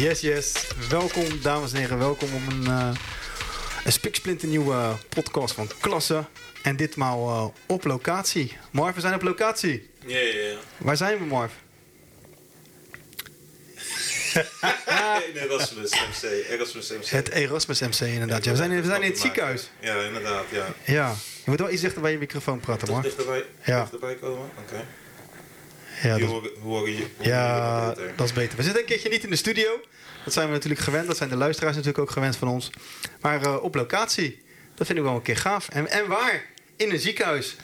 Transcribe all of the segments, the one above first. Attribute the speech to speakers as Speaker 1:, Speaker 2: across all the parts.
Speaker 1: Yes, yes. Welkom, dames en heren. Welkom op een, uh, een spiksplinternieuwe podcast van Klasse. En ditmaal uh, op locatie. Marv, we zijn op locatie.
Speaker 2: Ja, ja.
Speaker 1: Waar zijn we, Marv?
Speaker 2: Erasmus MC. Erasmus MC.
Speaker 1: Het Erasmus MC, inderdaad. Ja, we, zijn, in, we zijn in het ziekenhuis.
Speaker 2: Ja, inderdaad, ja.
Speaker 1: Ja. Je moet wel iets dichter bij je microfoon praten, Marv.
Speaker 2: dichterbij,
Speaker 1: Ja.
Speaker 2: dichterbij komen? Oké.
Speaker 1: Ja, dat,
Speaker 2: horen horen
Speaker 1: ja dat is beter. We zitten een keertje niet in de studio. Dat zijn we natuurlijk gewend. Dat zijn de luisteraars natuurlijk ook gewend van ons. Maar eh, op locatie. Dat vind ik wel een keer gaaf. En, en waar? In een ziekenhuis.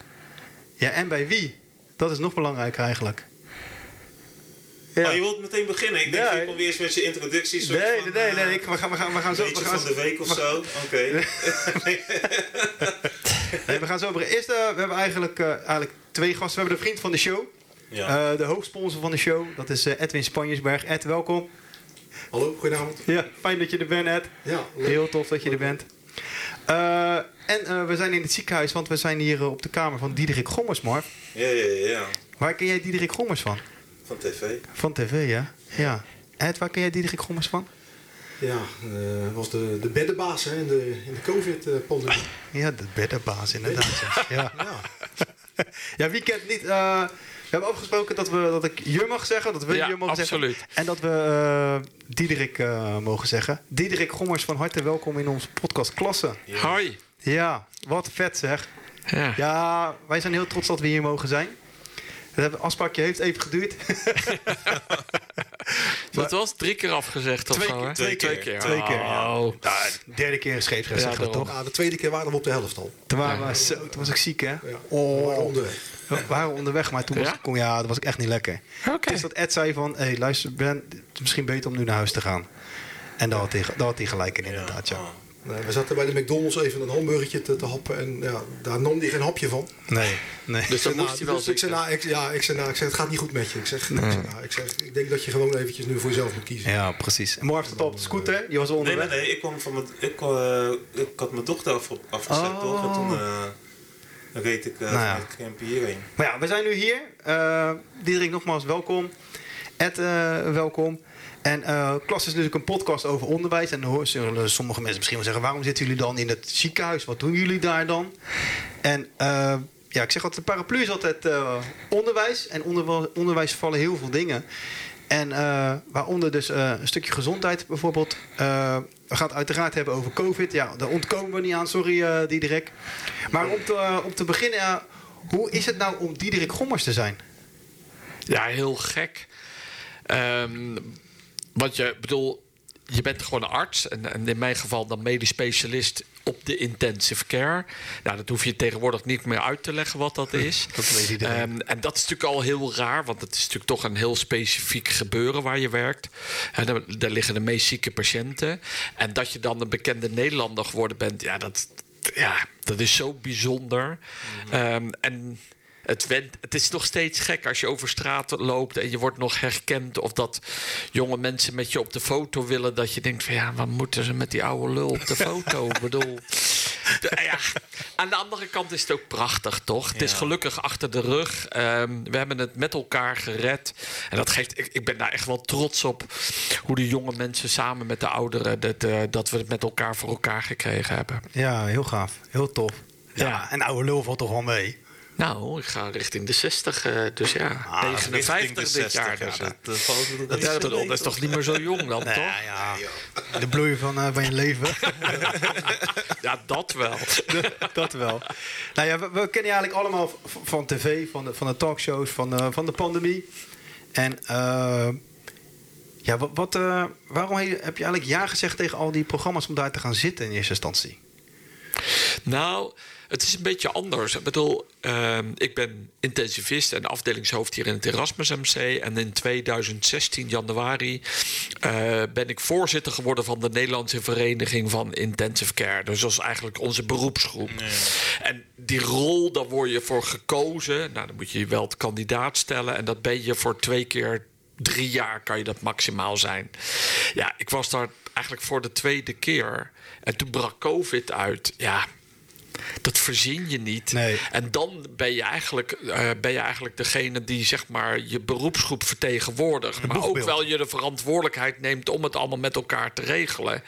Speaker 1: Ja, en bij wie? Dat is nog belangrijker eigenlijk. Ja.
Speaker 2: Oh, je wilt meteen beginnen. Ik denk,
Speaker 1: Ja,
Speaker 2: je komt eerst met je introductie. soort
Speaker 1: Nee, nee, nee,
Speaker 2: eh,
Speaker 1: nee. Ik, we, gaan, we, gaan, we gaan zo... We gaan,
Speaker 2: van de week of zo. Oké.
Speaker 1: nee, we gaan zo beginnen. Eerst, eh, we hebben eigenlijk, eigenlijk twee gasten. We hebben de vriend van de show.
Speaker 2: Ja.
Speaker 1: Eh, de hoofdsponsor van de show. Dat is eh, Edwin Spanjesberg. Ed, welkom.
Speaker 3: Hallo, goedenavond.
Speaker 1: Ja, fijn dat je er bent, Ed.
Speaker 3: Ja, leuk.
Speaker 1: Heel tof dat je er bent. Eh, en we zijn in het ziekenhuis, want we zijn hier op de kamer van Diederik Gommers, Mark.
Speaker 2: ja, ja, ja.
Speaker 1: Waar ken jij Diederik Gommers van?
Speaker 2: Van tv.
Speaker 1: Van tv, ja? Ja. Ed, waar ken jij Diederik Gommers van?
Speaker 3: Ja, was de, de beddenbaas hè, in de, in de COVID-pandemie.
Speaker 1: Ja, de beddenbaas, inderdaad. ja. Ja.
Speaker 3: ja.
Speaker 1: ja, wie kent niet... we hebben afgesproken dat, we, dat ik je mag zeggen, dat we
Speaker 4: Ja,
Speaker 1: je mogen
Speaker 4: absoluut.
Speaker 1: zeggen. En dat we eh, Diederik eh, mogen zeggen. Diederik Gommers, van harte welkom in onze podcast Klasse.
Speaker 4: Hoi.
Speaker 1: Ja, wat vet zeg.
Speaker 4: Ja.
Speaker 1: Ja, wij zijn heel trots dat we hier mogen zijn. Het afspraakje heeft even geduurd.
Speaker 4: Dat was drie keer afgezegd of
Speaker 1: Twee
Speaker 4: zo,
Speaker 1: keer,
Speaker 4: hè?
Speaker 2: twee keer.
Speaker 1: Twee keer, ja.
Speaker 4: Oh.
Speaker 1: Ja, de derde keer is
Speaker 4: Ja,
Speaker 1: we
Speaker 4: daarom.
Speaker 1: toch?
Speaker 3: Nou, de tweede keer waren we op de helft al.
Speaker 1: Toen, waren we zo, toen was ik ziek, hè?
Speaker 3: Ja, we
Speaker 1: Oh,
Speaker 3: waren onderweg.
Speaker 1: We waren onderweg, maar toen was,
Speaker 4: Ja?
Speaker 1: ik, ja, dat was ik echt niet lekker. Is dat Ed zei van, hé, hey, luister, Ben, het is misschien beter om nu naar huis te gaan. En daar had hij, daar had hij gelijk in, inderdaad, ja.
Speaker 3: Nee, we zaten bij de McDonald's even een hamburgertje te, te happen en ja, daar nam hij geen hapje van.
Speaker 1: Nee, nee.
Speaker 4: Dus dan
Speaker 3: Ik zei,
Speaker 4: moest hij wel
Speaker 3: dus ik zei, nou, ik, ja, ik zei, nou, ik zeg, het gaat niet goed met je. Ik zeg, ik, zeg, nou, ik, zeg, ik denk dat je gewoon eventjes nu voor jezelf moet kiezen.
Speaker 1: Ja, precies. En morgen staat op de scooter, die was
Speaker 2: Nee,
Speaker 1: onderweg.
Speaker 2: nee, nee. Ik, kwam van mijn, ik, eh, ik had mijn dochter af, afgezet,
Speaker 1: Oh.
Speaker 2: toch? En toen eh, reed ik uh,
Speaker 1: Nou ja.
Speaker 2: vanuit hierheen.
Speaker 1: Maar ja, we zijn nu hier. Eh Diederik, nogmaals welkom. Ed, eh, welkom. En eh Klas is natuurlijk een podcast over onderwijs. En dan hoor- zullen sommige mensen misschien wel zeggen... waarom zitten jullie dan in het ziekenhuis? Wat doen jullie daar dan? En ja, ik zeg altijd, de paraplu is altijd onderwijs. En onder onderwijs vallen heel veel dingen. En eh, waaronder dus eh, een stukje gezondheid bijvoorbeeld. Eh, we gaan het uiteraard hebben over COVID. Ja, daar ontkomen we niet aan. Sorry, Diederik. Maar om te, beginnen... hoe is het nou om Diederik Gommers te zijn?
Speaker 4: Ja, heel gek. Ehm, want je bedoel, je bent gewoon een arts. En, en in mijn geval dan medisch specialist op de intensive care. Nou, dat hoef je tegenwoordig niet meer uit te leggen wat dat is.
Speaker 1: Dat weet iedereen.
Speaker 4: Ehm, en dat is natuurlijk al heel raar, want het is natuurlijk toch een heel specifiek gebeuren waar je werkt. En daar, daar liggen de meest zieke patiënten. En dat je dan een bekende Nederlander geworden bent, ja, dat, ja, dat is zo bijzonder. Ehm, en het, went, het is nog steeds gek als je over straat loopt en je wordt nog herkend. Of dat jonge mensen met je op de foto willen. Dat je denkt van ja, wat moeten ze met die oude lul op de foto? Ik bedoel. ja, aan de andere kant is het ook prachtig, toch? Het is gelukkig achter de rug. Ehm, we hebben het met elkaar gered. En dat geeft, ik, ik ben daar echt wel trots op. Hoe de jonge mensen samen met de ouderen. Dat, dat we het met elkaar voor elkaar gekregen hebben.
Speaker 1: Ja, heel gaaf. Heel tof. Ja,
Speaker 4: Ja.
Speaker 1: en oude lul valt toch wel mee?
Speaker 4: Nou, ik ga richting de 60, eh, dus ja,
Speaker 1: Ah,
Speaker 4: 59
Speaker 2: Richting de
Speaker 4: dit
Speaker 2: 60,
Speaker 4: jaar.
Speaker 2: ja,
Speaker 4: Dus,
Speaker 2: dat,
Speaker 4: eh,
Speaker 2: dat valt
Speaker 4: dat, dat is toch niet meer zo jong dan, toch?
Speaker 1: ja. De bloei van, eh, van je leven.
Speaker 4: Ja, dat wel.
Speaker 1: dat wel. Nou ja, we, we kennen je eigenlijk allemaal van tv, van de, van de talkshows, van de, van de pandemie. En eh, ja, wat, wat, eh, waarom he- heb je eigenlijk ja gezegd tegen al die programma's om daar te gaan zitten in eerste instantie?
Speaker 4: Nou, het is een beetje anders. Ik bedoel, ehm, ik ben intensivist en afdelingshoofd hier in het Erasmus MC. En in 2016, januari, eh, ben ik voorzitter geworden van de Nederlandse Vereniging van Intensive Care. Dus dat is eigenlijk onze beroepsgroep. En die rol, daar word je voor gekozen. Nou, dan moet je je wel het kandidaat stellen. En dat ben je voor twee keer drie jaar kan je dat maximaal zijn. Ja, ik was daar eigenlijk voor de tweede keer. En toen brak COVID uit. Ja, Dat verzin je niet.
Speaker 1: Nee.
Speaker 4: En dan ben je, eigenlijk, eh, ben je eigenlijk degene die zeg maar, je beroepsgroep vertegenwoordigt. Maar ook wel je de verantwoordelijkheid neemt om het allemaal met elkaar te regelen.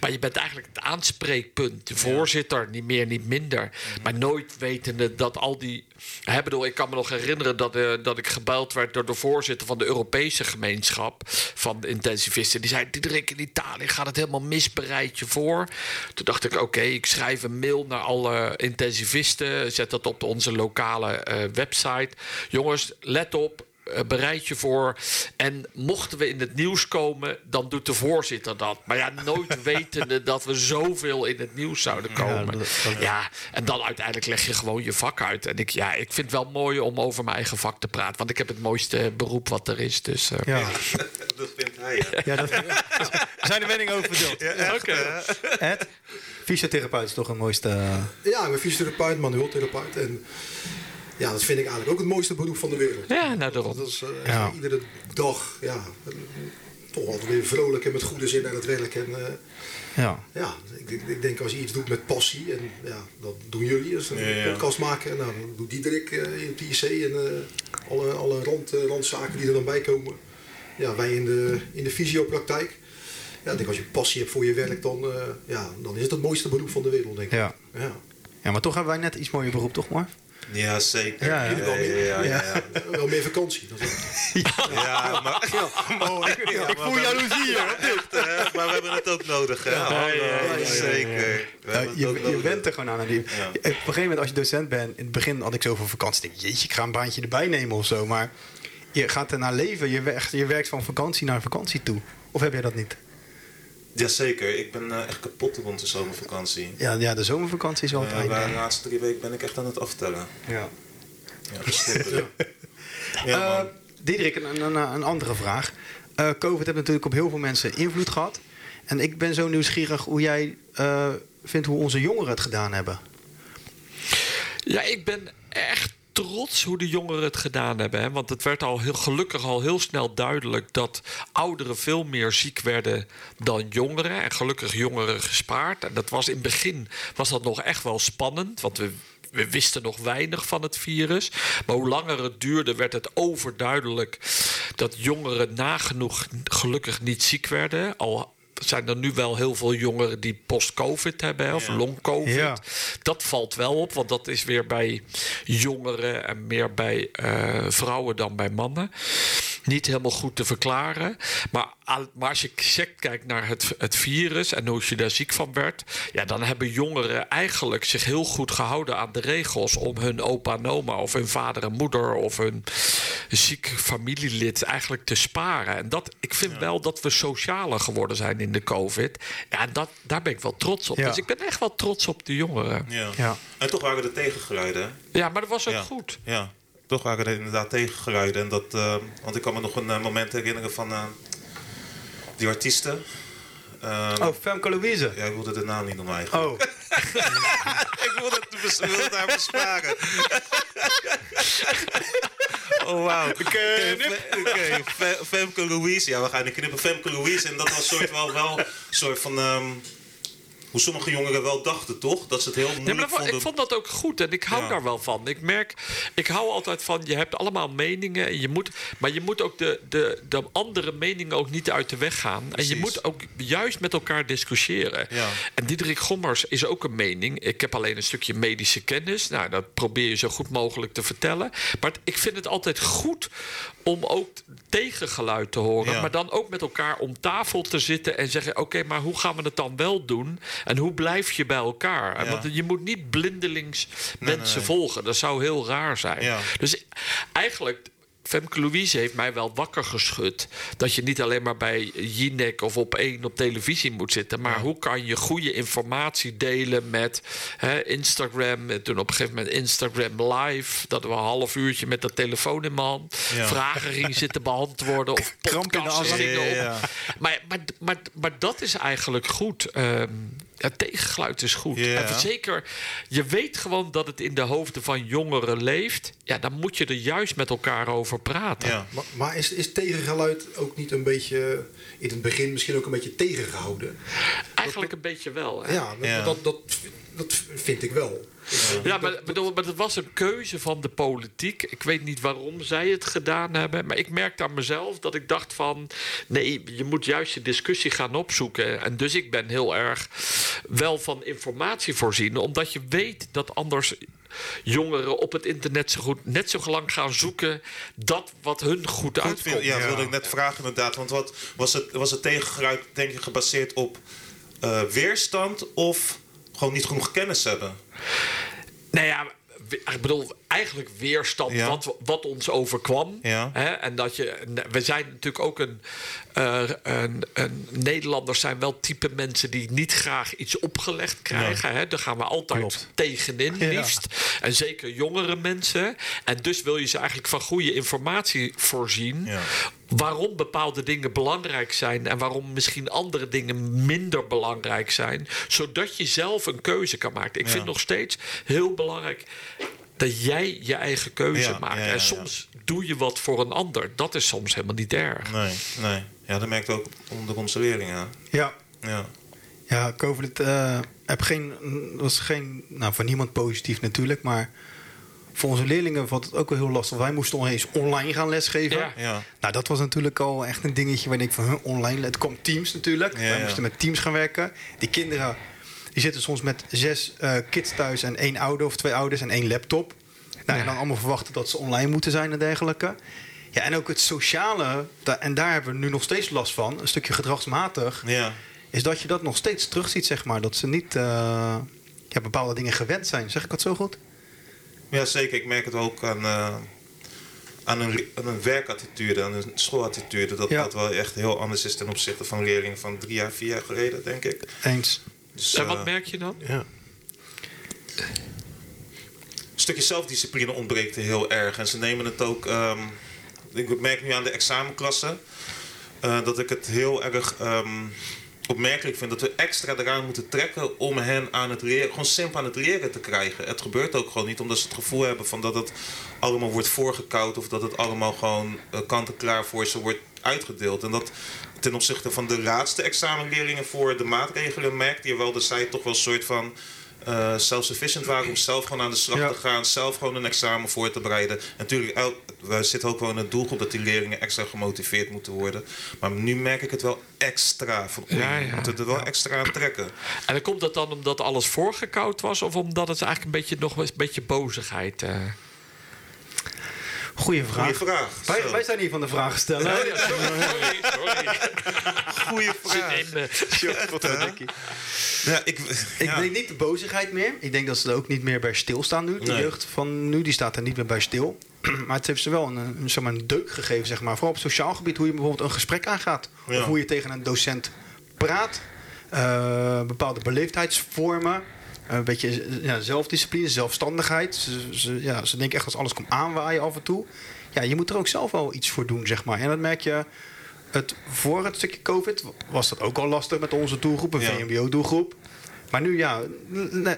Speaker 4: Maar je bent eigenlijk het aanspreekpunt. De voorzitter, niet meer, niet minder. Maar nooit wetende dat al die. Hè, bedoel, ik kan me nog herinneren dat, eh, dat ik gebeld werd door de voorzitter van de Europese gemeenschap van de intensivisten. Die zei: Diederik, in Italië gaat het helemaal mis, bereid je voor. Toen dacht ik: Oké, ik schrijf een mail naar alle intensivisten. Zet dat op onze lokale eh, website. Jongens, let op. eh, bereid je voor. En mochten we in het nieuws komen, dan doet de voorzitter dat. Maar ja, nooit wetende dat we zoveel in het nieuws zouden komen.
Speaker 1: dat- dat-
Speaker 4: Ja, en dan uiteindelijk leg je gewoon je vak uit. En ik, ja, ik vind het wel mooi om over mijn eigen vak te praten. Want ik heb het mooiste beroep wat er is. Dus, eh,
Speaker 1: Ja,
Speaker 2: Hij, hè?
Speaker 1: ja dat, zijn de meningen over verdeeld.
Speaker 4: Oké.
Speaker 1: Ed, fysiotherapeut is toch een mooiste...
Speaker 3: Ja, ik ben fysiotherapeut, manueeltherapeut. En ja, dat vind ik eigenlijk ook het mooiste beroep van de wereld.
Speaker 4: Ja, nou daarom.
Speaker 3: Dat is eh,
Speaker 1: Ja.
Speaker 3: iedere dag, ja, toch altijd weer vrolijk en met goede zin naar het werk. En eh,
Speaker 1: ja.
Speaker 3: ja, ik, ik, denk als je iets doet met passie, en ja, dat doen jullie, als een
Speaker 2: Ja, ja.
Speaker 3: podcast maken. Nou, dan doet Diederik eh, in het IC en eh, alle, alle rand, randzaken die er dan bij komen. Ja, wij in de, in de fysiopraktijk. Ja, ik denk als je passie hebt voor je werk, dan, eh, ja, dan is het het mooiste beroep van de wereld, denk ik.
Speaker 1: Ja.
Speaker 3: Ja.
Speaker 1: ja, maar toch hebben wij net iets mooier beroep, toch Marv?
Speaker 2: Ja, zeker.
Speaker 1: Ja, ja.
Speaker 2: ja, ja, ja, ja.
Speaker 3: Wel meer vakantie. Dat is wel-
Speaker 2: Ja, maar,
Speaker 1: Oh, ik, ik voel jaloezie hier.
Speaker 2: echt, hè, maar we hebben het ook nodig, hè? Hallo,
Speaker 1: ja, ja.
Speaker 2: Zeker. We het
Speaker 1: je,
Speaker 2: ook
Speaker 1: je
Speaker 2: nodig.
Speaker 1: bent er gewoon aan. En die-
Speaker 2: Ja.
Speaker 1: Op een gegeven moment, als je docent bent, in het begin had ik zoveel vakantie. Denk, jeetje, ik ga een baantje erbij nemen of zo. Maar je gaat er naar leven. Je werkt, je werkt van vakantie naar vakantie toe. Of heb jij dat niet?
Speaker 2: Jazeker, ik ben eh, echt kapot rond de zomervakantie.
Speaker 1: Ja, ja de zomervakantie is wel het
Speaker 2: Eh, maar de laatste drie weken ben ik echt aan het aftellen.
Speaker 1: Ja.
Speaker 2: Ja. Ja,
Speaker 1: Eh,
Speaker 2: man.
Speaker 1: Diederik, een, een, een andere vraag. Eh, Covid heeft natuurlijk op heel veel mensen invloed gehad. En ik ben zo nieuwsgierig hoe jij eh, vindt hoe onze jongeren het gedaan hebben.
Speaker 4: Ja, ik ben echt trots hoe de jongeren het gedaan hebben. Hè? Want het werd al heel, gelukkig al heel snel duidelijk dat ouderen veel meer ziek werden dan jongeren. En gelukkig jongeren gespaard. En dat was in het begin was dat nog echt wel spannend. Want we. We wisten nog weinig van het virus. Maar hoe langer het duurde, werd het overduidelijk dat jongeren nagenoeg gelukkig niet ziek werden. Al zijn er nu wel heel veel jongeren die post-COVID hebben, of
Speaker 2: Ja.
Speaker 4: long-COVID.
Speaker 1: Ja.
Speaker 4: Dat valt wel op, want dat is weer bij jongeren en meer bij eh, vrouwen dan bij mannen. Niet helemaal goed te verklaren. Maar, al- maar als je kijkt naar het, het virus en hoe je daar ziek van werd, ja, dan hebben jongeren eigenlijk zich heel goed gehouden aan de regels om hun opa en oma of hun vader en moeder of hun ziek familielid eigenlijk te sparen. En dat, ik vind wel dat we socialer geworden zijn in de COVID. Ja, en dat, daar ben ik wel trots op.
Speaker 1: Ja.
Speaker 4: Dus ik ben echt wel trots op de jongeren.
Speaker 2: ja.
Speaker 1: Ja.
Speaker 2: En toch waren er tegengeluiden.
Speaker 4: Ja, maar dat was ook
Speaker 2: ja.
Speaker 4: goed.
Speaker 2: Ja, toch waren er inderdaad tegengeluiden. En dat, eh, want ik kan me nog een eh, moment herinneren van eh, die artiesten.
Speaker 1: Oh, Femke Louise.
Speaker 2: Ja, ik wilde de naam niet noemen eigenlijk.
Speaker 1: Oh,
Speaker 2: ik wilde het, het haar besparen. oh, wauw. Oké, Fe- Fe- Femke Louise. Ja, we gaan niet knippen. Femke Louise. En dat was soort wel, wel een soort van... ehm, hoe sommige jongeren wel dachten, toch? Dat ze het heel
Speaker 4: Nee,
Speaker 2: moeilijk
Speaker 4: maar dat-
Speaker 2: vonden.
Speaker 4: ik vond dat ook goed en ik hou
Speaker 2: Ja.
Speaker 4: daar wel van. Ik merk, ik hou altijd van, je hebt allemaal meningen, en je moet, maar je moet ook de, de, de andere meningen ook niet uit de weg gaan. En je moet ook juist met elkaar discussiëren.
Speaker 2: Ja.
Speaker 4: En Diederik Gommers is ook een mening. Ik heb alleen een stukje medische kennis. Nou, dat probeer je zo goed mogelijk te vertellen. Maar ik vind het altijd goed om ook tegengeluid te horen.
Speaker 2: Ja.
Speaker 4: Maar dan ook met elkaar om tafel te zitten en zeggen: Oké, maar hoe gaan we het dan wel doen? En hoe blijf je bij elkaar?
Speaker 2: Ja.
Speaker 4: Want je moet niet blindelings
Speaker 2: Nee,
Speaker 4: mensen
Speaker 2: nee.
Speaker 4: volgen. Dat zou heel raar zijn.
Speaker 2: Ja.
Speaker 4: Dus eigenlijk. Femke Louise heeft mij wel wakker geschud. Dat je niet alleen maar bij Jinek of op één op televisie moet zitten. Maar hoe kan je goede informatie delen met hè, Instagram. En Toen op een gegeven moment Instagram live. Dat we een half uurtje met de telefoon in mijn hand.
Speaker 2: Ja.
Speaker 4: Vragen gingen zitten beantwoorden. Of podcasts gingen.
Speaker 2: Ja, ja.
Speaker 4: Maar, maar, maar, maar dat is eigenlijk goed. Ehm het tegengeluid is goed. En zeker, je weet gewoon dat het in de hoofden van jongeren leeft. Ja, dan moet je er juist met elkaar over praten.
Speaker 2: Ja.
Speaker 3: Maar, maar is, is tegengeluid ook niet een beetje in het begin misschien ook een beetje tegengehouden?
Speaker 4: Eigenlijk een beetje wel. Hè?
Speaker 3: Ja, dat,
Speaker 2: Ja.
Speaker 3: Dat, dat, dat vind ik wel.
Speaker 4: Ja, maar, bedoel, maar het was een keuze van de politiek. Ik weet niet waarom zij het gedaan hebben. Maar ik merkte aan mezelf dat ik dacht van... nee, je moet juist je discussie gaan opzoeken. En dus ik ben heel erg wel van informatie voorzien. Omdat je weet dat anders jongeren op het internet zo goed, net zo lang gaan zoeken... dat wat hun goed
Speaker 2: Goed
Speaker 4: uitkomt.
Speaker 2: ja, dat wilde ik net vragen inderdaad. Want wat was het, was het tegengeluid, denk je, gebaseerd op eh, weerstand of gewoon niet genoeg kennis hebben?
Speaker 4: Nou ja, ik bedoel, eigenlijk weerstand
Speaker 2: Ja.
Speaker 4: wat, wat ons overkwam.
Speaker 2: Ja.
Speaker 4: Hè? En dat je, we zijn natuurlijk ook een, eh, een, een. Nederlanders zijn wel type mensen die niet graag iets opgelegd krijgen. Hè? Daar gaan we altijd
Speaker 1: Klopt.
Speaker 4: tegenin,
Speaker 1: Ja.
Speaker 4: liefst. En zeker jongere mensen. En dus wil je ze eigenlijk van goede informatie voorzien. Waarom bepaalde dingen belangrijk zijn en waarom misschien andere dingen minder belangrijk zijn, zodat je zelf een keuze kan maken. Ik
Speaker 2: Ja.
Speaker 4: vind nog steeds heel belangrijk dat jij je eigen keuze
Speaker 2: Ja,
Speaker 4: maakt.
Speaker 2: ja, ja,
Speaker 4: en soms doe je wat voor een ander. Dat is soms helemaal niet erg.
Speaker 2: Nee, nee. Ja, dat merkt ook onder onze leerlingen.
Speaker 1: Ja,
Speaker 2: Ja.
Speaker 1: ja COVID eh, heb geen, was geen, nou voor niemand positief natuurlijk, maar voor onze leerlingen valt het ook wel heel lastig. Wij moesten nog eens online gaan lesgeven.
Speaker 4: Ja.
Speaker 2: Ja.
Speaker 1: Nou, dat was natuurlijk al echt een dingetje waar ik van huh, online. Het kwam Teams natuurlijk.
Speaker 2: Ja,
Speaker 1: Wij
Speaker 2: ja.
Speaker 1: moesten met Teams gaan werken. Die kinderen die zitten soms met zes eh, kids thuis en één ouder of twee ouders en één laptop. Nou, En dan allemaal verwachten dat ze online moeten zijn en dergelijke. Ja, en ook het sociale, en daar hebben we nu nog steeds last van, een stukje gedragsmatig,
Speaker 2: Ja.
Speaker 1: is dat je dat nog steeds terugziet, zeg maar. Dat ze niet eh, ja, bepaalde dingen gewend zijn. Zeg ik dat zo goed?
Speaker 2: Ja, zeker. Ik merk het ook aan, eh, aan, een, aan een werkattitude, aan een schoolattitude. Dat
Speaker 1: Ja.
Speaker 2: dat wel echt heel anders is ten opzichte van leerlingen van drie jaar, vier jaar geleden, denk ik.
Speaker 1: Eens.
Speaker 2: Dus,
Speaker 4: En
Speaker 2: eh,
Speaker 4: wat merk je dan?
Speaker 1: Ja.
Speaker 2: een stukje zelfdiscipline ontbreekt er heel erg. En ze nemen het ook. ehm, ik merk nu aan de examenklassen eh, dat ik het heel erg ehm, opmerkelijk vind dat we extra eraan moeten trekken om hen aan het gewoon simpel aan het leren te krijgen. Het gebeurt ook gewoon niet omdat ze het gevoel hebben van dat het allemaal wordt voorgekoud of dat het allemaal gewoon eh, kant-en-klaar voor ze wordt uitgedeeld. En dat ten opzichte van de laatste examenleerlingen voor de maatregelen merkte je wel dat zij toch wel een soort van eh self-sufficient waren om zelf gewoon aan de slag
Speaker 1: Ja.
Speaker 2: te gaan, zelf gewoon een examen voor te bereiden. En natuurlijk, el- we zitten ook wel in het doelgroep dat die leerlingen extra gemotiveerd moeten worden. Maar nu merk ik het wel extra. Oei,
Speaker 4: Ja,
Speaker 2: moeten er wel extra aan trekken.
Speaker 4: En dan komt dat dan omdat alles voorgekoud was, of omdat het eigenlijk een beetje nog een beetje bozigheid. eh
Speaker 1: Goeie vraag.
Speaker 2: Goeie vraag.
Speaker 1: Wij, zijn hier van de vragen stellen.
Speaker 4: Ja, sorry, sorry.
Speaker 2: Goeie
Speaker 4: Zit
Speaker 2: vraag.
Speaker 4: in, eh,
Speaker 2: Ja, ik,
Speaker 1: Ik denk niet de bozigheid meer. Ik denk dat ze er ook niet meer bij stilstaan nu. De
Speaker 2: Nee.
Speaker 1: jeugd van nu die staat er niet meer bij stil. Maar het heeft ze wel een, een, zeg maar, een deuk gegeven, zeg maar. Vooral op sociaal gebied, hoe je bijvoorbeeld een gesprek aangaat.
Speaker 2: Ja.
Speaker 1: Of hoe je tegen een docent praat. Eh, bepaalde beleefdheidsvormen. Een beetje eh, ja, zelfdiscipline, zelfstandigheid. Ze, ze, ja, ze denken echt als alles komt aanwaaien af en toe. Ja, je moet er ook zelf wel iets voor doen, zeg maar. En dat merk je... Het, voor het stukje COVID was dat ook al lastig met onze doelgroep, een
Speaker 2: Ja.
Speaker 1: VMBO-doelgroep. Maar nu ja,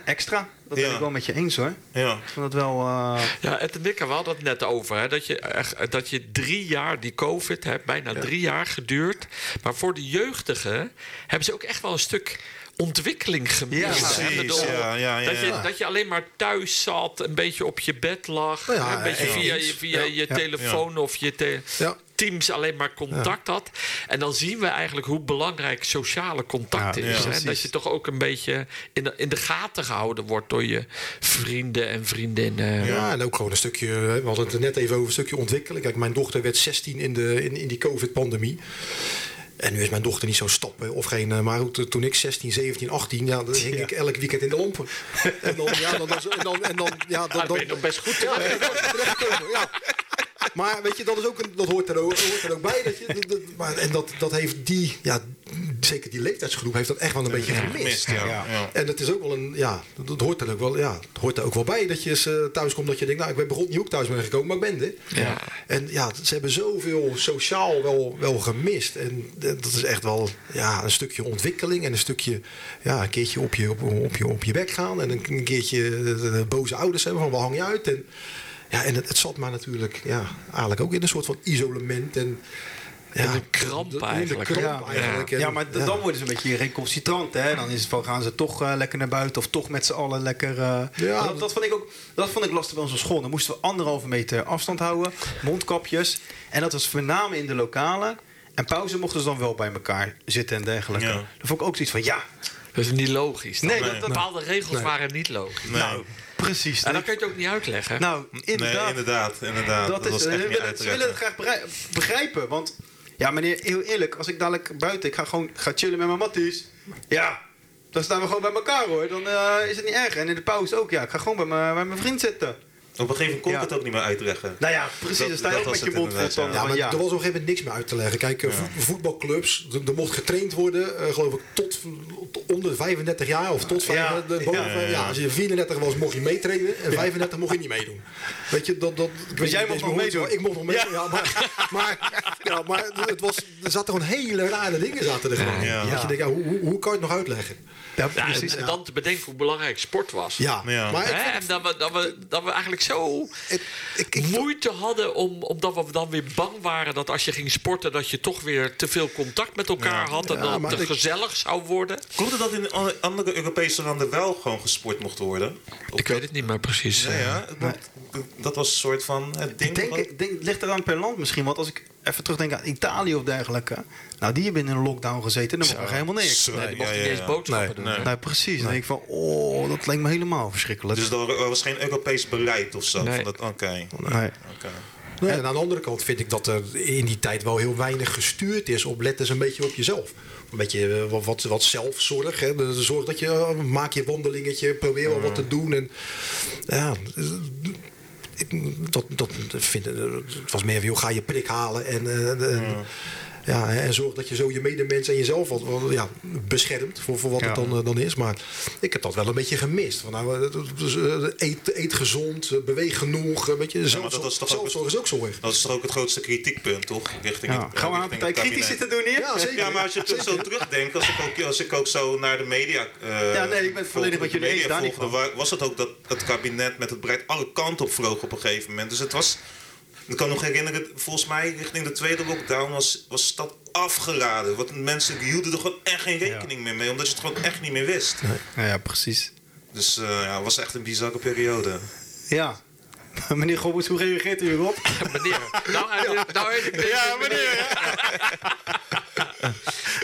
Speaker 1: extra. Dat ben
Speaker 2: Ja.
Speaker 1: ik wel met je eens hoor.
Speaker 2: Ja.
Speaker 1: Ik vond het wel. eh,
Speaker 4: Ja, Ed en ik, we hadden het net over. Hè, dat, je, echt- dat je drie jaar, die COVID, hebt bijna drie jaar geduurd. Maar voor de jeugdigen hebben ze ook echt wel een stuk ontwikkeling gemist.
Speaker 1: Ja,
Speaker 4: bedoel, dat, je, dat je alleen maar thuis zat, een beetje op je bed lag.
Speaker 3: Nou
Speaker 4: een beetje via, je, via je telefoon of je te-. Teams alleen maar contact had. En dan zien we eigenlijk hoe belangrijk sociale contact is.
Speaker 1: precies.
Speaker 4: Dat je toch ook een beetje in de, in de gaten gehouden wordt door je vrienden en vriendinnen.
Speaker 3: Ja, en ook gewoon een stukje, we hadden het net even over een stukje ontwikkelen. Kijk, mijn dochter werd 16 in, de, in, in die COVID-pandemie. En nu is mijn dochter niet zo'n stappen of geen. eh, Maar goed, toen ik 16, 17, 18, ja, dan hing
Speaker 1: Ja.
Speaker 3: ik elk weekend in de lampen. En dan, ja, dan, dan, en dan, en dan, ja,
Speaker 4: Ah,
Speaker 3: dan,
Speaker 4: ben
Speaker 3: dan,
Speaker 4: nog best goed
Speaker 3: ja, ja. Maar weet je, dat, is ook een, dat hoort, er ook, hoort er ook bij. Dat je, dat- dat- maar, en dat, dat heeft die, ja, zeker die leeftijdsgroep, heeft dat echt wel een beetje gemist.
Speaker 2: Ja.
Speaker 1: Ja.
Speaker 2: ja.
Speaker 3: En het is ook wel een, ja, dat, dat hoort er ook wel, ja, het hoort er ook wel bij dat je eens eh, thuis komt dat je denkt, nou, ik ben begon niet ook thuis ben gekomen, maar ik ben er.
Speaker 4: Ja.
Speaker 3: En ja, ze hebben zoveel sociaal wel, wel gemist. En dat is echt wel ja, een stukje ontwikkeling en een stukje, ja, een keertje op je, op, op je, op je bek gaan en een, een keertje de, de boze ouders hebben van, waar hang je uit? En, ja, en het, het zat maar natuurlijk, ja, eigenlijk ook in een soort van isolement en
Speaker 4: in een kramp
Speaker 3: de-
Speaker 4: eigenlijk.
Speaker 1: Ja. Ja, maar dan worden ze een beetje recalcitrant. Hè? Dan is het van, gaan ze toch eh, lekker naar buiten of toch met z'n allen lekker... eh,
Speaker 3: Ja.
Speaker 1: dat, dat, vond ik ook, dat vond ik lastig bij onze school. Dan moesten we anderhalve meter afstand houden, mondkapjes. En dat was name in de lokalen. En pauze mochten ze dan wel bij elkaar zitten en dergelijke.
Speaker 2: Ja.
Speaker 1: Dan vond ik ook zoiets van, ja,
Speaker 4: Dat is niet logisch. dan.
Speaker 1: Nee,
Speaker 2: dat- dat-
Speaker 4: Bepaalde regels
Speaker 3: Nee.
Speaker 4: waren niet logisch.
Speaker 2: Nee.
Speaker 1: nou, precies.
Speaker 4: En dan kun je het ook niet uitleggen.
Speaker 1: nou, inderdaad.
Speaker 2: Nee, inderdaad, inderdaad.
Speaker 1: Dat, is,
Speaker 2: echt niet te
Speaker 1: ze willen het graag begrij- begrijpen. Want, ja, meneer, heel eerlijk, als ik dadelijk buiten, ik ga gewoon ga chillen met mijn matties. Ja, dan staan we gewoon bij elkaar hoor. Dan eh, is het niet erg. En in de pauze ook, ja, ik ga gewoon bij mijn, bij mijn vriend zitten.
Speaker 2: Op een gegeven moment kon ik
Speaker 1: Ja.
Speaker 2: het ook niet meer uitleggen.
Speaker 1: Nou ja, precies.
Speaker 2: Dat-
Speaker 1: dan sta je
Speaker 2: dat
Speaker 1: ook
Speaker 2: was
Speaker 1: met je
Speaker 2: het
Speaker 1: mond vol tanden
Speaker 3: Ja,
Speaker 1: van
Speaker 3: maar
Speaker 1: ja.
Speaker 3: er was op een gegeven moment niks meer uit te leggen. Kijk, eh, vo- voetbalclubs, er mocht getraind worden, eh, geloof ik, tot, tot onder 35 jaar of tot vijf-
Speaker 1: Ja,
Speaker 3: de- boven,
Speaker 2: ja, ja, ja.
Speaker 3: Als je 34 was, mocht je meetrainen en 35 mocht je niet meedoen. Weet je, dat, dat, ik weet
Speaker 1: jij mocht nog meedoen?
Speaker 3: Ik mocht nog meedoen, ja. maar, maar, ja, maar het was, er zaten gewoon hele rare dingen zaten er gewoon.
Speaker 2: Ja.
Speaker 3: Dat je denkt, ja, hoe, hoe, hoe kan je het nog uitleggen?
Speaker 1: Ja,
Speaker 4: Ja,
Speaker 1: precies.
Speaker 4: en, dan te bedenken hoe belangrijk sport was.
Speaker 3: Ja,
Speaker 2: Ja.
Speaker 3: maar ik,
Speaker 4: Hè, en dat we, dat, we, dat we eigenlijk zo
Speaker 3: ik, ik, ik-
Speaker 4: moeite hadden om, omdat we dan weer bang waren dat als je ging sporten, dat je toch weer te veel contact met elkaar had en
Speaker 3: Ja,
Speaker 4: dat het gezellig zou worden.
Speaker 2: Klopt het dat in an- andere Europese landen wel gewoon gesport mocht worden? Of
Speaker 4: Ik weet het niet meer precies.
Speaker 2: Ja, ja, dat, dat was een soort van het ding.
Speaker 1: Ik denk, ik denk, het ligt eraan per land misschien. Want als ik even terugdenk aan Italië of dergelijke. Nou, die hebben in een lockdown gezeten. Dan mogen helemaal niks.
Speaker 4: Nee, die mochten
Speaker 2: ja, ja,
Speaker 4: eens
Speaker 2: ja.
Speaker 4: boodschappen
Speaker 3: Nee,
Speaker 4: doen.
Speaker 2: nee.
Speaker 1: Nou, precies. Dan denk ik van, oh, dat lijkt me helemaal verschrikkelijk.
Speaker 2: Dus er was geen Europees beleid of zo.
Speaker 4: Nee.
Speaker 2: van dat- Oké.
Speaker 1: nee.
Speaker 2: oké.
Speaker 3: Nee, en aan de andere kant vind ik dat er in die tijd wel heel weinig gestuurd is op let eens een beetje op jezelf. Een beetje eh, wat, wat, wat zelfzorg. Hè. Zorg dat je eh, maak je wandelingetje, probeer wel wat te doen. En, ja, ik, dat, dat vind, het was meer van, joh, ga je prik halen en, eh, en, ja, en zorg dat je zo je medemens en jezelf wat, wat, ja, beschermt voor, voor wat
Speaker 1: Ja.
Speaker 3: het dan, eh, dan is. Maar ik heb dat wel een beetje gemist. Van, nou, eh, dus, eh, eet, eet gezond, beweeg genoeg. Een beetje
Speaker 2: maar
Speaker 3: zelfzorg,
Speaker 2: dat was toch ook-
Speaker 3: zelfzorg is ook zorg.
Speaker 2: Dat is toch ook het grootste kritiekpunt, toch? Richting
Speaker 1: Ja.
Speaker 2: het,
Speaker 1: Gaan we aan partij kritisch zitten doen hier?
Speaker 3: Ja, zeker.
Speaker 2: Ja, maar als je het zo terugdenkt, als ik, ook, als ik ook zo naar de media. eh,
Speaker 1: Ja, nee, ik ben volledig
Speaker 2: de
Speaker 1: jullie eens,
Speaker 2: media
Speaker 1: daar niet
Speaker 2: Was het ook dat het kabinet met het beleid alle kanten op vloog op een gegeven moment. Dus het was. Ik kan me nog herinneren, volgens mij richting de tweede lockdown was, was dat afgeraden. Want mensen die hielden er gewoon echt geen rekening meer mee, omdat je het gewoon echt niet meer wist.
Speaker 1: Ja, ja, precies.
Speaker 2: Dus eh, ja, het was echt een bizarre periode.
Speaker 1: Ja. Meneer Gobbers, hoe reageert u hierop?
Speaker 4: Meneer, nou, nou, nou ik Ja, meneer.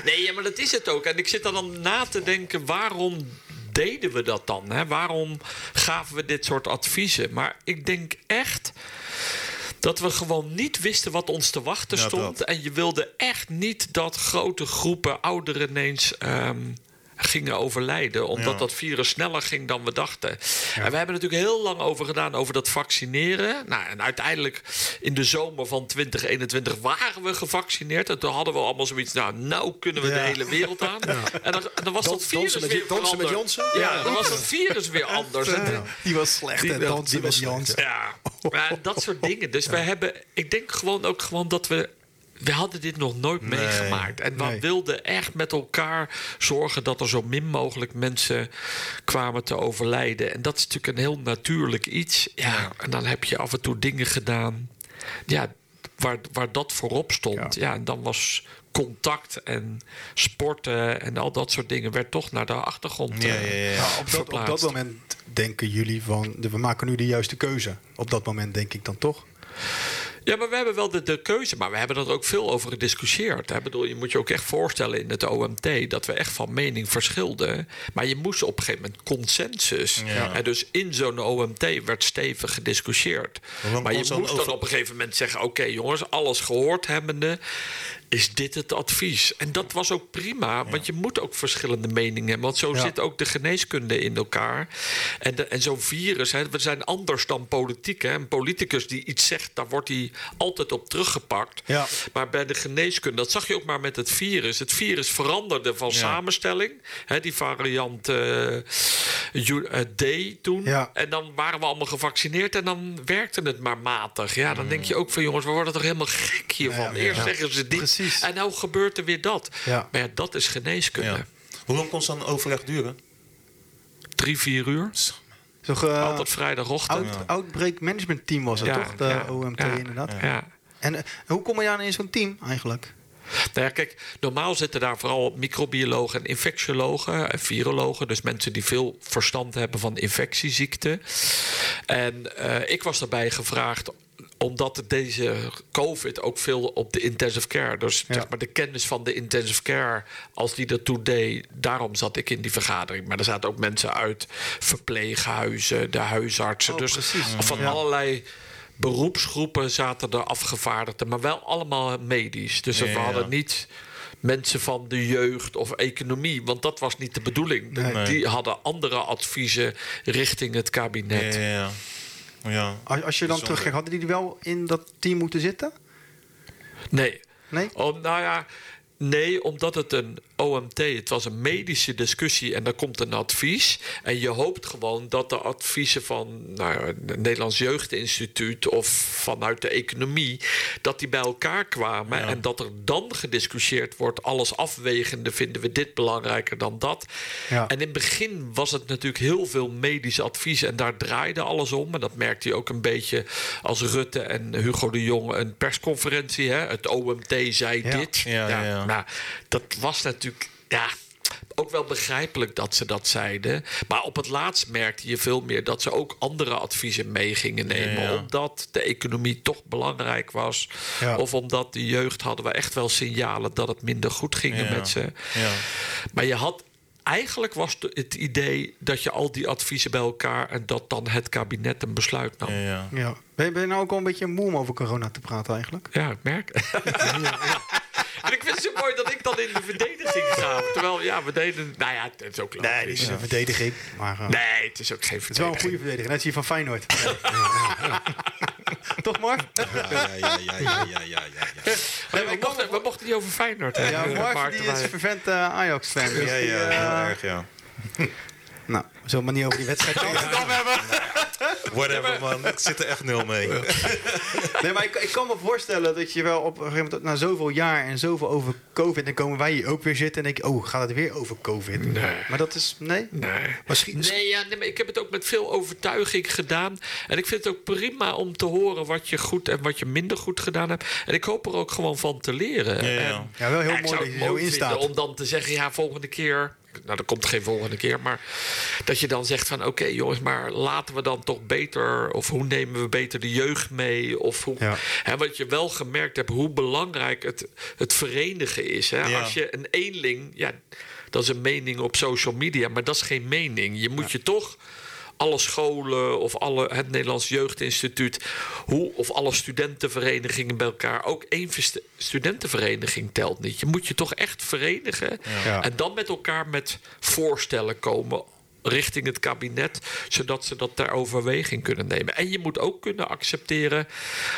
Speaker 4: Nee, ja, maar dat is het ook. En ik zit er dan na te denken, waarom deden we dat dan? Hè? Waarom gaven we dit soort adviezen? Maar ik denk echt dat we gewoon niet wisten wat ons te wachten stond. En je wilde echt niet dat grote groepen ouderen ineens ehm, gingen overlijden. Omdat
Speaker 2: Ja.
Speaker 4: dat virus sneller ging dan we dachten. En we hebben natuurlijk heel lang over gedaan over dat vaccineren. Nou, en uiteindelijk in de zomer van 2021 waren we gevaccineerd. En toen hadden we allemaal zoiets, nou, nou kunnen we de hele wereld aan. En dan, en dan was dat virus
Speaker 3: met-
Speaker 4: weer
Speaker 3: dansen met
Speaker 4: veranderd.
Speaker 3: Jansen?
Speaker 4: Ja, dan was het virus weer anders. En-
Speaker 1: Die was slecht,
Speaker 4: Die wel-
Speaker 1: Dansen
Speaker 3: die
Speaker 1: met
Speaker 4: ja, maar dat soort dingen. Dus we hebben, ik denk gewoon ook gewoon dat we. We hadden dit nog nooit
Speaker 2: Nee.
Speaker 4: meegemaakt. En we
Speaker 1: Nee.
Speaker 4: wilden echt met elkaar zorgen dat er zo min mogelijk mensen kwamen te overlijden. En dat is natuurlijk een heel natuurlijk iets. Ja, en dan heb je af en toe dingen gedaan. Ja, waar, waar dat voorop stond. Ja. en dan was contact en sporten en al dat soort dingen werd toch naar de achtergrond
Speaker 2: Ja,
Speaker 4: eh,
Speaker 2: ja, ja.
Speaker 1: Ja, op, dat, op dat moment denken jullie van, de- we maken nu de juiste keuze. Op dat moment denk ik dan toch.
Speaker 4: Ja, maar we hebben wel de, de keuze, maar we hebben er ook veel over gediscussieerd. hè. Ik bedoel, je moet je ook echt voorstellen in het OMT dat we echt van mening verschilden. Maar je moest op een gegeven moment consensus.
Speaker 2: Ja.
Speaker 4: En dus in zo'n OMT werd stevig gediscussieerd.
Speaker 2: Maar
Speaker 4: je moest dan
Speaker 2: over-
Speaker 4: op een gegeven moment zeggen: oké, jongens, alles gehoord hebbende, is dit het advies? En dat was ook prima, want je moet ook verschillende meningen hebben. Want zo
Speaker 1: Ja.
Speaker 4: zit ook de geneeskunde in elkaar. En, de- en zo'n virus, hè, we zijn anders dan politiek. Hè. Een politicus die iets zegt, daar wordt hij altijd op teruggepakt.
Speaker 1: Ja.
Speaker 4: Maar bij de geneeskunde, dat zag je ook maar met het virus. Het virus veranderde van samenstelling. Hè, die variant eh, D toen.
Speaker 1: Ja.
Speaker 4: En dan waren we allemaal gevaccineerd en dan werkte het maar matig. Ja, dan denk je ook van jongens, we worden toch helemaal gek hiervan.
Speaker 1: Ja, ja,
Speaker 4: Eerst
Speaker 1: ja.
Speaker 4: zeggen ze dit
Speaker 1: Precies.
Speaker 4: en nou gebeurt er weer dat.
Speaker 1: Ja.
Speaker 4: Maar ja, dat is geneeskunde.
Speaker 2: Ja. Hoe lang kon zo'n overleg duren?
Speaker 4: Drie, vier uur.
Speaker 1: Toch, eh,
Speaker 4: Altijd vrijdagochtend.
Speaker 1: out, Outbreak Management Team was het
Speaker 4: Ja,
Speaker 1: toch? De
Speaker 4: ja,
Speaker 1: OMT
Speaker 4: ja,
Speaker 1: inderdaad.
Speaker 4: Ja.
Speaker 1: En eh, hoe kom je dan in zo'n team eigenlijk?
Speaker 4: Nou ja, kijk, normaal zitten daar vooral microbiologen en infectiologen en virologen. Dus mensen die veel verstand hebben van infectieziekten. En eh, ik was daarbij gevraagd omdat deze COVID ook veel op de intensive care. Dus
Speaker 1: Ja.
Speaker 4: zeg maar de kennis van de intensive care, als die dat toe deed, daarom zat ik in die vergadering. Maar er zaten ook mensen uit verpleeghuizen, de huisartsen.
Speaker 1: Oh,
Speaker 4: dus
Speaker 1: precies.
Speaker 4: van
Speaker 1: Ja.
Speaker 4: allerlei beroepsgroepen zaten er afgevaardigden, maar wel allemaal medisch. Dus
Speaker 2: Ja,
Speaker 4: we
Speaker 2: ja,
Speaker 4: hadden
Speaker 2: ja.
Speaker 4: niet mensen van de jeugd of economie, want dat was niet de bedoeling.
Speaker 1: Nee.
Speaker 2: Nee.
Speaker 4: Die hadden andere adviezen richting het kabinet.
Speaker 2: Ja, ja, ja. ja.
Speaker 1: Als, als je dan terugkijkt, hadden die wel in dat team moeten zitten?
Speaker 4: Nee.
Speaker 1: Nee?
Speaker 4: Om, nou ja, nee, omdat het een OMT, het was een medische discussie en daar komt een advies. En je hoopt gewoon dat de adviezen van nou, het Nederlands Jeugdinstituut of vanuit de economie, dat die bij elkaar kwamen
Speaker 2: Ja.
Speaker 4: en dat er dan gediscussieerd wordt, alles afwegende, vinden we dit belangrijker dan dat.
Speaker 1: Ja.
Speaker 4: En in het begin was het natuurlijk heel veel medisch advies en daar draaide alles om. En dat merkte je ook een beetje als Rutte en Hugo de Jong een persconferentie. Hè? Het OMT zei
Speaker 1: Ja.
Speaker 4: dit.
Speaker 2: Ja, ja, ja.
Speaker 4: Nou, dat was natuurlijk, ja, ook wel begrijpelijk dat ze dat zeiden. Maar op het laatst merkte je veel meer dat ze ook andere adviezen mee gingen nemen.
Speaker 2: Ja, ja.
Speaker 4: Omdat de economie toch belangrijk was.
Speaker 1: Ja.
Speaker 4: Of omdat de jeugd hadden we echt wel signalen dat het minder goed ging
Speaker 2: Ja.
Speaker 4: met ze.
Speaker 2: Ja.
Speaker 4: Maar je had. Eigenlijk was het idee dat je al die adviezen bij elkaar en dat dan het kabinet een besluit nam.
Speaker 2: Ja,
Speaker 4: Ja,
Speaker 2: ja.
Speaker 1: Ja. Ben, je, ben je nou ook al een beetje moe om over corona te praten eigenlijk?
Speaker 4: ik merk. en ik vind het zo mooi dat ik dan in de verdediging ga. Terwijl, ja, we deden. Nou ja, het is ook logisch.
Speaker 1: Nee, dit is een verdediging. Maar, eh,
Speaker 4: Nee, het is ook geen
Speaker 1: Het is wel een
Speaker 4: verdediging.
Speaker 1: goede verdediger, net als die van Feyenoord. Toch, Mark?
Speaker 2: Ja, ja, ja, ja, ja, ja, ja, ja.
Speaker 4: Nee, we, mochten, we mochten niet over Feyenoord hebben.
Speaker 1: Ja, Mark die is vervent eh, Ajax-fan. Dus
Speaker 2: Ja,
Speaker 1: die,
Speaker 2: ja,
Speaker 1: eh,
Speaker 2: heel erg, ja.
Speaker 1: Nou, we zullen maar niet over die wedstrijd gaan.
Speaker 2: Whatever, man. Ik zit er echt nul mee.
Speaker 1: Nee, maar ik, ik kan me voorstellen dat je wel op een gegeven moment... na zoveel jaar en zoveel over COVID... dan komen wij hier ook weer zitten en denk je... oh, gaat het weer over COVID?
Speaker 4: Nee.
Speaker 1: Maar dat is... Nee?
Speaker 4: Nee.
Speaker 3: Misschien,
Speaker 4: Nee, ja, nee, maar ik heb het ook met veel overtuiging gedaan. En ik vind het ook prima om te horen wat je goed en wat je minder goed gedaan hebt. En ik hoop er ook gewoon van te leren.
Speaker 2: Ja, ja.
Speaker 4: En-
Speaker 1: Ja, wel heel
Speaker 4: Ja, ik
Speaker 1: mooi dat je
Speaker 4: het
Speaker 1: zo in staat.
Speaker 4: Om dan te zeggen, ja, volgende keer. Nou, er komt geen volgende keer. Maar dat je dan zegt van, oké jongens, maar laten we dan toch beter... of hoe nemen we beter de jeugd mee? Of hoe,
Speaker 1: Ja.
Speaker 4: hè, wat je wel gemerkt hebt, hoe belangrijk het, het verenigen is. Hè?
Speaker 2: Ja.
Speaker 4: Als je een eenling... Ja, dat is een mening op social media, maar dat is geen mening. Je moet je toch alle scholen of alle, het Nederlands Jeugdinstituut, hoe, of alle studentenverenigingen bij elkaar. Ook één studentenvereniging telt niet. Je moet je toch echt verenigen
Speaker 1: Ja.
Speaker 4: en dan met elkaar met voorstellen komen richting het kabinet, zodat ze dat ter overweging kunnen nemen. En je moet ook kunnen accepteren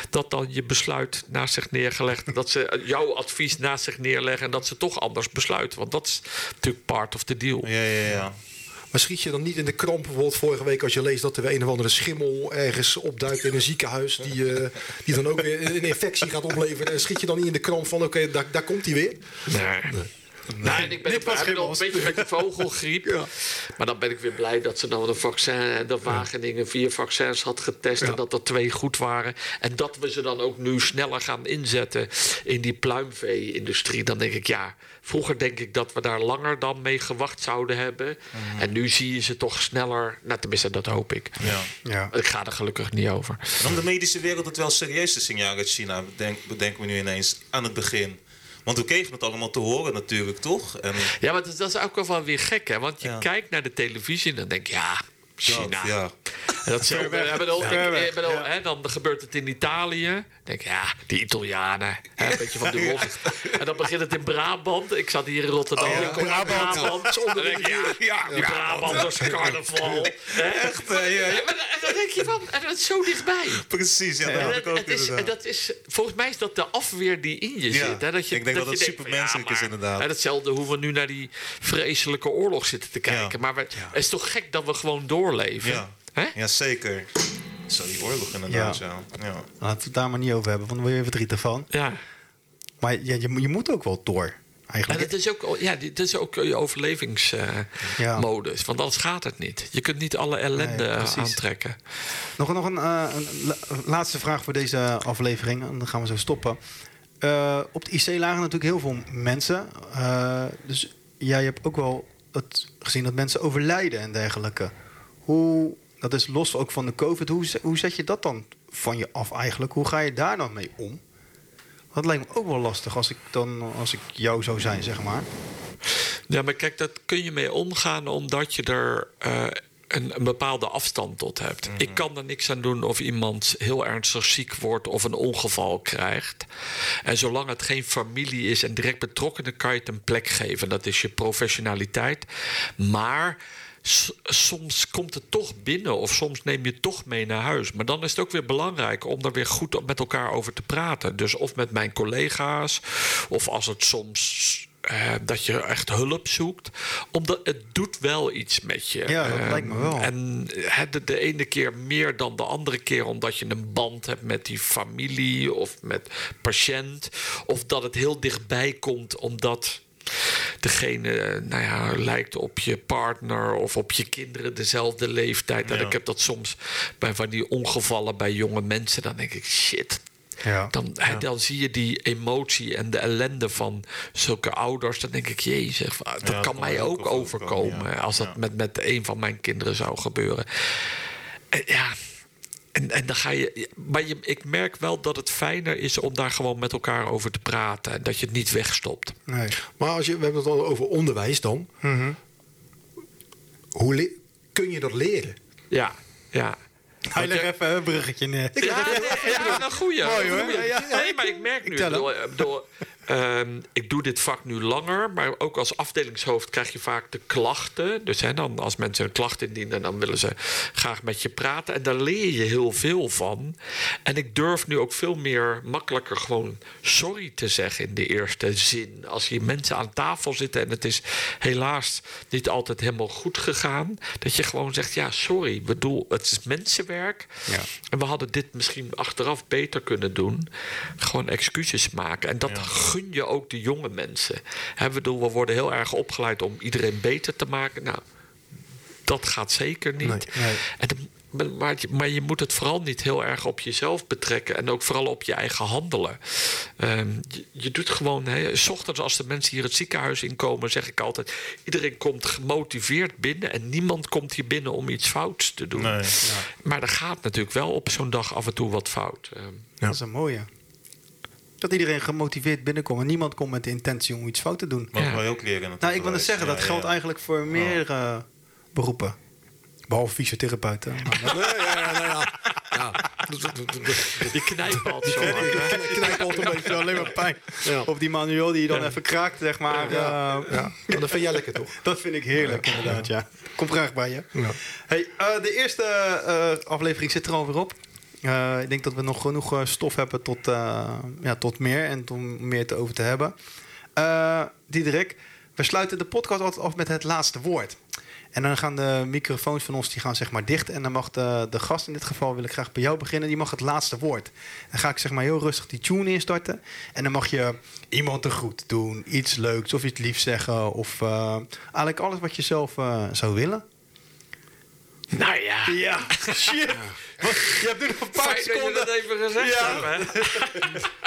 Speaker 4: dat dan je besluit naast zich neergelegd, dat ze jouw advies naast zich neerleggen en dat ze toch anders besluiten. Want dat is natuurlijk part of the deal.
Speaker 2: Ja, ja, ja.
Speaker 3: Maar schiet je dan niet in de kramp bijvoorbeeld vorige week als je leest dat er weer een of andere schimmel ergens opduikt in een ziekenhuis die, eh, die dan ook weer een infectie gaat opleveren. En schiet je dan niet in de kramp van oké, daar, daar komt hij weer.
Speaker 4: Nee. Nee, en ik ben
Speaker 1: Dit was
Speaker 4: ik een beetje met de vogelgriep. Maar dan ben ik weer blij dat ze dan een vaccin... dat Wageningen vier vaccins had getest... en dat er twee goed waren. En dat we ze dan ook nu sneller gaan inzetten... in die pluimvee-industrie. Dan denk ik, ja... Vroeger denk ik dat we daar langer dan mee gewacht zouden hebben. En nu zie je ze toch sneller... Nou, tenminste, dat hoop ik.
Speaker 2: ja.
Speaker 1: Ja.
Speaker 4: Ik ga er gelukkig niet over.
Speaker 2: Nam de medische wereld het wel serieus, de signalen uit China, bedenk, bedenken we nu ineens, aan het begin. Want we kregen het allemaal te horen natuurlijk, toch? En,
Speaker 4: Ja, maar dat, dat is ook wel weer gek, hè? Want je
Speaker 2: Ja.
Speaker 4: kijkt naar de televisie en dan denk je... ja, China.
Speaker 2: Ja,
Speaker 4: dat
Speaker 1: weg.
Speaker 4: ik bedoel,
Speaker 1: Ver
Speaker 4: ik-
Speaker 1: weg,
Speaker 4: ik bedoel,
Speaker 1: ja.
Speaker 4: hè, dan gebeurt het in Italië. denk ja, die Italianen. Hè, een beetje van de. En dan begint het in Brabant. Ik zat hier in Rotterdam.
Speaker 1: Oh, ja, Brabant.
Speaker 4: Brabant. Denk ja,
Speaker 2: Ja,
Speaker 4: die Brabanters carnaval. Echt,
Speaker 2: ja, ja.
Speaker 4: En dan denk je van, en dat is zo dichtbij.
Speaker 2: precies. Ja, dat
Speaker 4: het- het is, dat is, volgens mij is dat de afweer die in je
Speaker 2: Ja,
Speaker 4: zit. Hè? Dat je,
Speaker 2: ik denk dat het supermenselijk is, inderdaad.
Speaker 4: En hetzelfde hoe we nu naar die vreselijke oorlog zitten te kijken.
Speaker 2: Ja.
Speaker 4: Maar we, het is toch gek dat we gewoon doorleven?
Speaker 2: Ja.
Speaker 4: Hè?
Speaker 2: ja, zeker. Zo, die oorlog inderdaad, ja. ja.
Speaker 1: Laten we het daar maar niet over hebben, want daar word je verdrietig van.
Speaker 4: Ja.
Speaker 1: Maar ja, je, je moet ook wel door,
Speaker 4: En
Speaker 1: eigenlijk.
Speaker 4: dat is ook, ja, dit is ook je overlevingsmodus.
Speaker 1: Ja.
Speaker 4: Want anders gaat het niet. Je kunt niet alle ellende
Speaker 1: Nee,
Speaker 4: aantrekken.
Speaker 1: Nog, nog een, eh, een la- laatste vraag voor deze aflevering, en dan gaan we zo stoppen. eh, op de IC lagen natuurlijk heel veel mensen. Eh, dus jij hebt ook wel het gezien dat mensen overlijden en dergelijke. Hoe, dat is los ook van de COVID. Hoe, hoe zet je dat dan van je af eigenlijk? Hoe ga je daar dan mee om? Dat lijkt me ook wel lastig als ik, dan, als ik jou zou zijn, zeg maar.
Speaker 4: Ja, maar kijk, dat kun je mee omgaan omdat je er eh, een, een bepaalde afstand tot hebt. Ik kan er niks aan doen of iemand heel ernstig ziek wordt of een ongeval krijgt. En zolang het geen familie is en direct betrokkenen, kan je het een plek geven. Dat is je professionaliteit. Maar soms komt het toch binnen of soms neem je het toch mee naar huis. Maar dan is het ook weer belangrijk om er weer goed met elkaar over te praten. Dus of met mijn collega's, of als het soms. eh, dat je echt hulp zoekt. Omdat het doet wel iets met je.
Speaker 1: Ja, dat lijkt me wel.
Speaker 4: En de, de ene keer meer dan de andere keer, omdat je een band hebt met die familie of met patiënt. Of dat het heel dichtbij komt omdat degene eh, nou ja, lijkt op je partner of op je kinderen dezelfde leeftijd. En
Speaker 2: Ja.
Speaker 4: ik heb dat soms bij van die ongevallen bij jonge mensen. Dan denk ik, shit.
Speaker 1: Ja.
Speaker 4: Dan, dan zie je die emotie en de ellende van zulke ouders. Dan denk ik, jezus, dat
Speaker 2: dat
Speaker 4: kan mij
Speaker 2: ook
Speaker 4: overkomen. Als dat met, met een van mijn kinderen zou gebeuren. En ja, en, en dan ga je. Maar je, ik merk wel dat het fijner is om daar gewoon met elkaar over te praten. En dat je het niet wegstopt.
Speaker 1: Nee.
Speaker 3: Maar als je, we hebben het al over onderwijs dan. Hoe le- kun je dat leren?
Speaker 4: Ja, ja.
Speaker 1: Hij legt even een bruggetje neer.
Speaker 4: Ja, nee, ja, een goeie.
Speaker 1: Mooi, hoor.
Speaker 4: Goeie.
Speaker 1: Ja, ja.
Speaker 4: Nee, maar ik merk nu...
Speaker 1: Ik
Speaker 4: bedoel, eh, bedoel, ehm, ik doe dit vak nu langer, maar ook als afdelingshoofd krijg je vaak de klachten. Dus hè, dan, als mensen een klacht indienen, dan willen ze graag met je praten. En daar leer je heel veel van. En ik durf nu ook veel meer makkelijker gewoon sorry te zeggen in de eerste zin. Als hier mensen aan tafel zitten en het is helaas niet altijd helemaal goed gegaan, dat je gewoon zegt: ja, sorry. Bedoel, het is mensenwerk.
Speaker 1: Ja.
Speaker 4: En we hadden dit misschien achteraf beter kunnen doen. Gewoon excuses maken. En dat gun je ook de jonge mensen. Hè, we, bedoel, we worden heel erg opgeleid om iedereen beter te maken. Nou, dat gaat zeker niet.
Speaker 3: Nee,
Speaker 1: nee.
Speaker 4: En de- maar- maar, je- moet het vooral niet heel erg op jezelf betrekken. En ook vooral op je eigen handelen. Ehm, je, je doet gewoon... Hè, s ochtends als de mensen hier het ziekenhuis inkomen... zeg ik altijd... iedereen komt gemotiveerd binnen... en niemand komt hier binnen om iets fouts te doen.
Speaker 2: Nee.
Speaker 4: Maar er gaat natuurlijk wel op zo'n dag af en toe wat fout. Ehm,
Speaker 1: Dat is een mooie. Dat iedereen gemotiveerd binnenkomt en niemand komt met de intentie om iets fout te doen.
Speaker 4: Ja.
Speaker 2: wij ook leren.
Speaker 1: Nou, ik wil net zeggen, dat
Speaker 2: Ja,
Speaker 1: geldt
Speaker 2: ja.
Speaker 1: eigenlijk voor meerdere beroepen. Behalve fysiotherapeuten. Maar dat-
Speaker 4: die knijpen altijd zo hè?
Speaker 1: knijpt altijd een beetje alleen maar pijn. Op die manueel die je dan even kraakt, zeg maar.
Speaker 3: Ja.
Speaker 1: eh,
Speaker 3: Ja, maar dat vind jij lekker toch?
Speaker 1: Dat vind ik heerlijk, inderdaad, ja. Kom graag bij je.
Speaker 3: Ja.
Speaker 1: Hey, eh, de eerste eh, aflevering zit er alweer op. Eh, ik denk dat we nog genoeg eh, stof hebben tot, eh, ja, tot meer en om meer te over te hebben. Diederik, we sluiten de podcast altijd af met het laatste woord. En dan gaan de microfoons van ons die gaan zeg maar dicht. En dan mag de, de gast, in dit geval wil ik graag bij jou beginnen, die mag het laatste woord. Dan ga ik zeg maar heel rustig die tune instarten. En dan mag je iemand een groet doen, iets leuks of iets liefs zeggen. Of eh, eigenlijk alles wat je zelf zou willen.
Speaker 4: Nou ja,
Speaker 1: Ja, shit. Wat? Je hebt nu nog een paar
Speaker 4: fijn
Speaker 1: seconden.
Speaker 4: dat even gezegd
Speaker 1: Ja.
Speaker 4: hebt?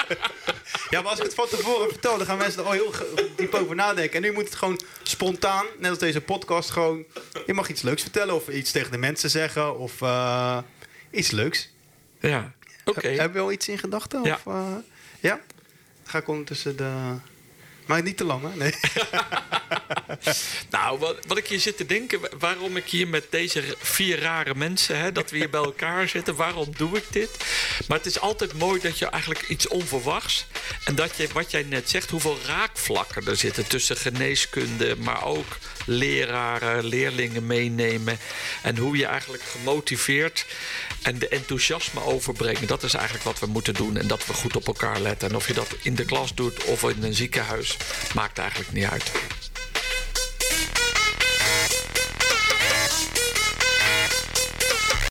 Speaker 1: Ja, maar als ik het van tevoren vertel, dan gaan mensen er al heel diep over nadenken. En nu moet het gewoon spontaan, net als deze podcast, gewoon... Je mag iets leuks vertellen of iets tegen de mensen zeggen of eh, iets leuks.
Speaker 4: Ja, oké.
Speaker 1: Heb je al iets in gedachten?
Speaker 4: Ja.
Speaker 1: Of, eh, ja? Dan ga ik ondertussen de... Maar niet te lang, hè? Nee.
Speaker 4: Nou, wat, wat ik hier zit te denken, wa- waarom ik hier met deze vier rare mensen, hè, dat we hier bij elkaar zitten, waarom doe ik dit? Maar het is altijd mooi dat je eigenlijk iets onverwachts en dat je, wat jij net zegt, hoeveel raakvlakken er zitten tussen geneeskunde, maar ook leraren, leerlingen meenemen en hoe je eigenlijk gemotiveerd en de enthousiasme overbrengen. Dat is eigenlijk wat we moeten doen en dat we goed op elkaar letten. En of je dat in de klas doet of in een ziekenhuis, maakt eigenlijk niet uit.